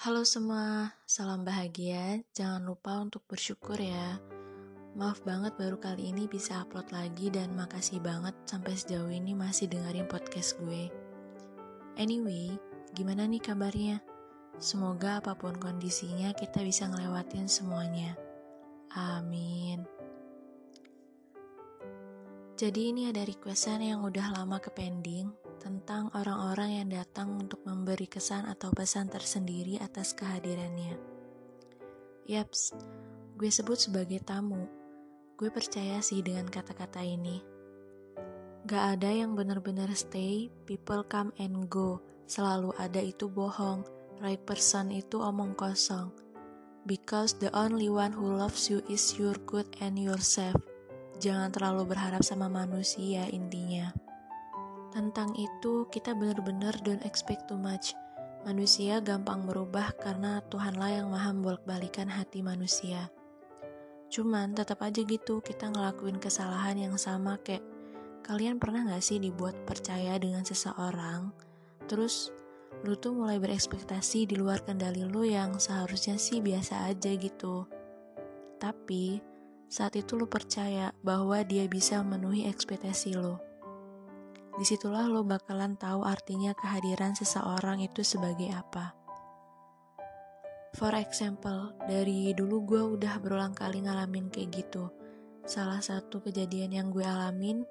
Halo semua, salam bahagia. Jangan lupa untuk bersyukur ya. Maaf banget baru kali ini bisa upload lagi dan makasih banget sampai sejauh ini masih dengerin podcast gue. Anyway, gimana nih kabarnya? Semoga apa pun kondisinya kita bisa ngelewatin semuanya. Amin. Jadi ini ada requestan yang udah lama ke pending tentang orang-orang yang datang untuk memberi kesan atau pesan tersendiri atas kehadirannya. Yaps, gue sebut sebagai tamu. Gue percaya sih dengan kata-kata ini. Gak ada yang benar-benar stay, people come and go. Selalu ada itu bohong, right person itu omong kosong. Because the only one who loves you is your good and yourself. Jangan terlalu berharap sama manusia intinya. Tentang itu, kita benar-benar don't expect too much. Manusia gampang berubah karena Tuhanlah yang maha membolak-balikan hati manusia. Cuman tetap aja gitu kita ngelakuin kesalahan yang sama kayak kalian pernah gak sih dibuat percaya dengan seseorang terus lu tuh mulai berekspektasi di luar kendali lu yang seharusnya sih biasa aja gitu. Tapi saat itu lu percaya bahwa dia bisa memenuhi ekspektasi lu di situlah lo bakalan tahu artinya kehadiran seseorang itu sebagai apa. For example, dari dulu gue udah berulang kali ngalamin kayak gitu. Salah satu kejadian yang gue alamin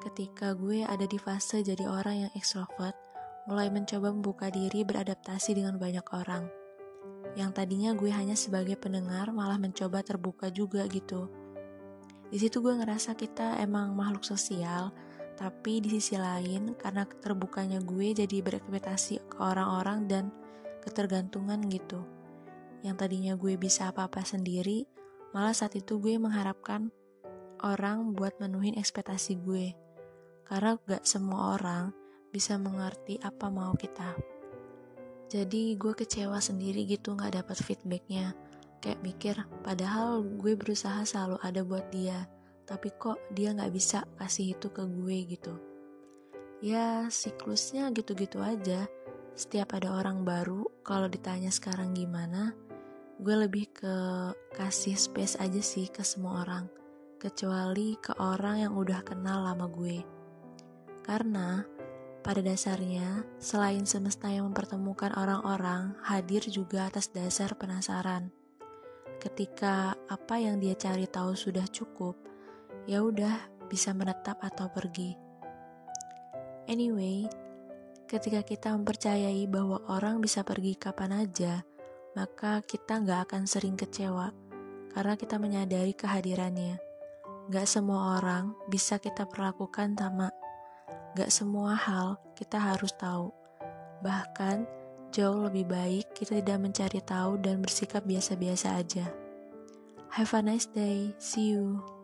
ketika gue ada di fase jadi orang yang ekstrovert, mulai mencoba membuka diri beradaptasi dengan banyak orang. Yang tadinya gue hanya sebagai pendengar malah mencoba terbuka juga gitu. Di situ gue ngerasa kita emang makhluk sosial, tapi di sisi lain, karena terbukanya gue jadi berekspektasi ke orang-orang dan ketergantungan gitu. Yang tadinya gue bisa apa-apa sendiri, malah saat itu gue mengharapkan orang buat menuhin ekspektasi gue. Karena gak semua orang bisa mengerti apa mau kita. Jadi gue kecewa sendiri gitu gak dapat feedbacknya. Kayak mikir, padahal gue berusaha selalu ada buat dia tapi kok dia nggak bisa kasih itu ke gue gitu. Ya siklusnya gitu-gitu aja. Setiap ada orang baru, kalau ditanya sekarang gimana, gue lebih ke kasih space aja sih ke semua orang. Kecuali ke orang yang udah kenal lama gue. Karena pada dasarnya, selain semesta yang mempertemukan orang-orang, hadir juga atas dasar penasaran. Ketika apa yang dia cari tahu sudah cukup, ya udah bisa menetap atau pergi. Anyway, ketika kita mempercayai bahwa orang bisa pergi kapan aja, maka kita nggak akan sering kecewa karena kita menyadari kehadirannya. Gak semua orang bisa kita perlakukan sama. Gak semua hal kita harus tahu. Bahkan, jauh lebih baik kita tidak mencari tahu dan bersikap biasa-biasa aja. Have a nice day. See you.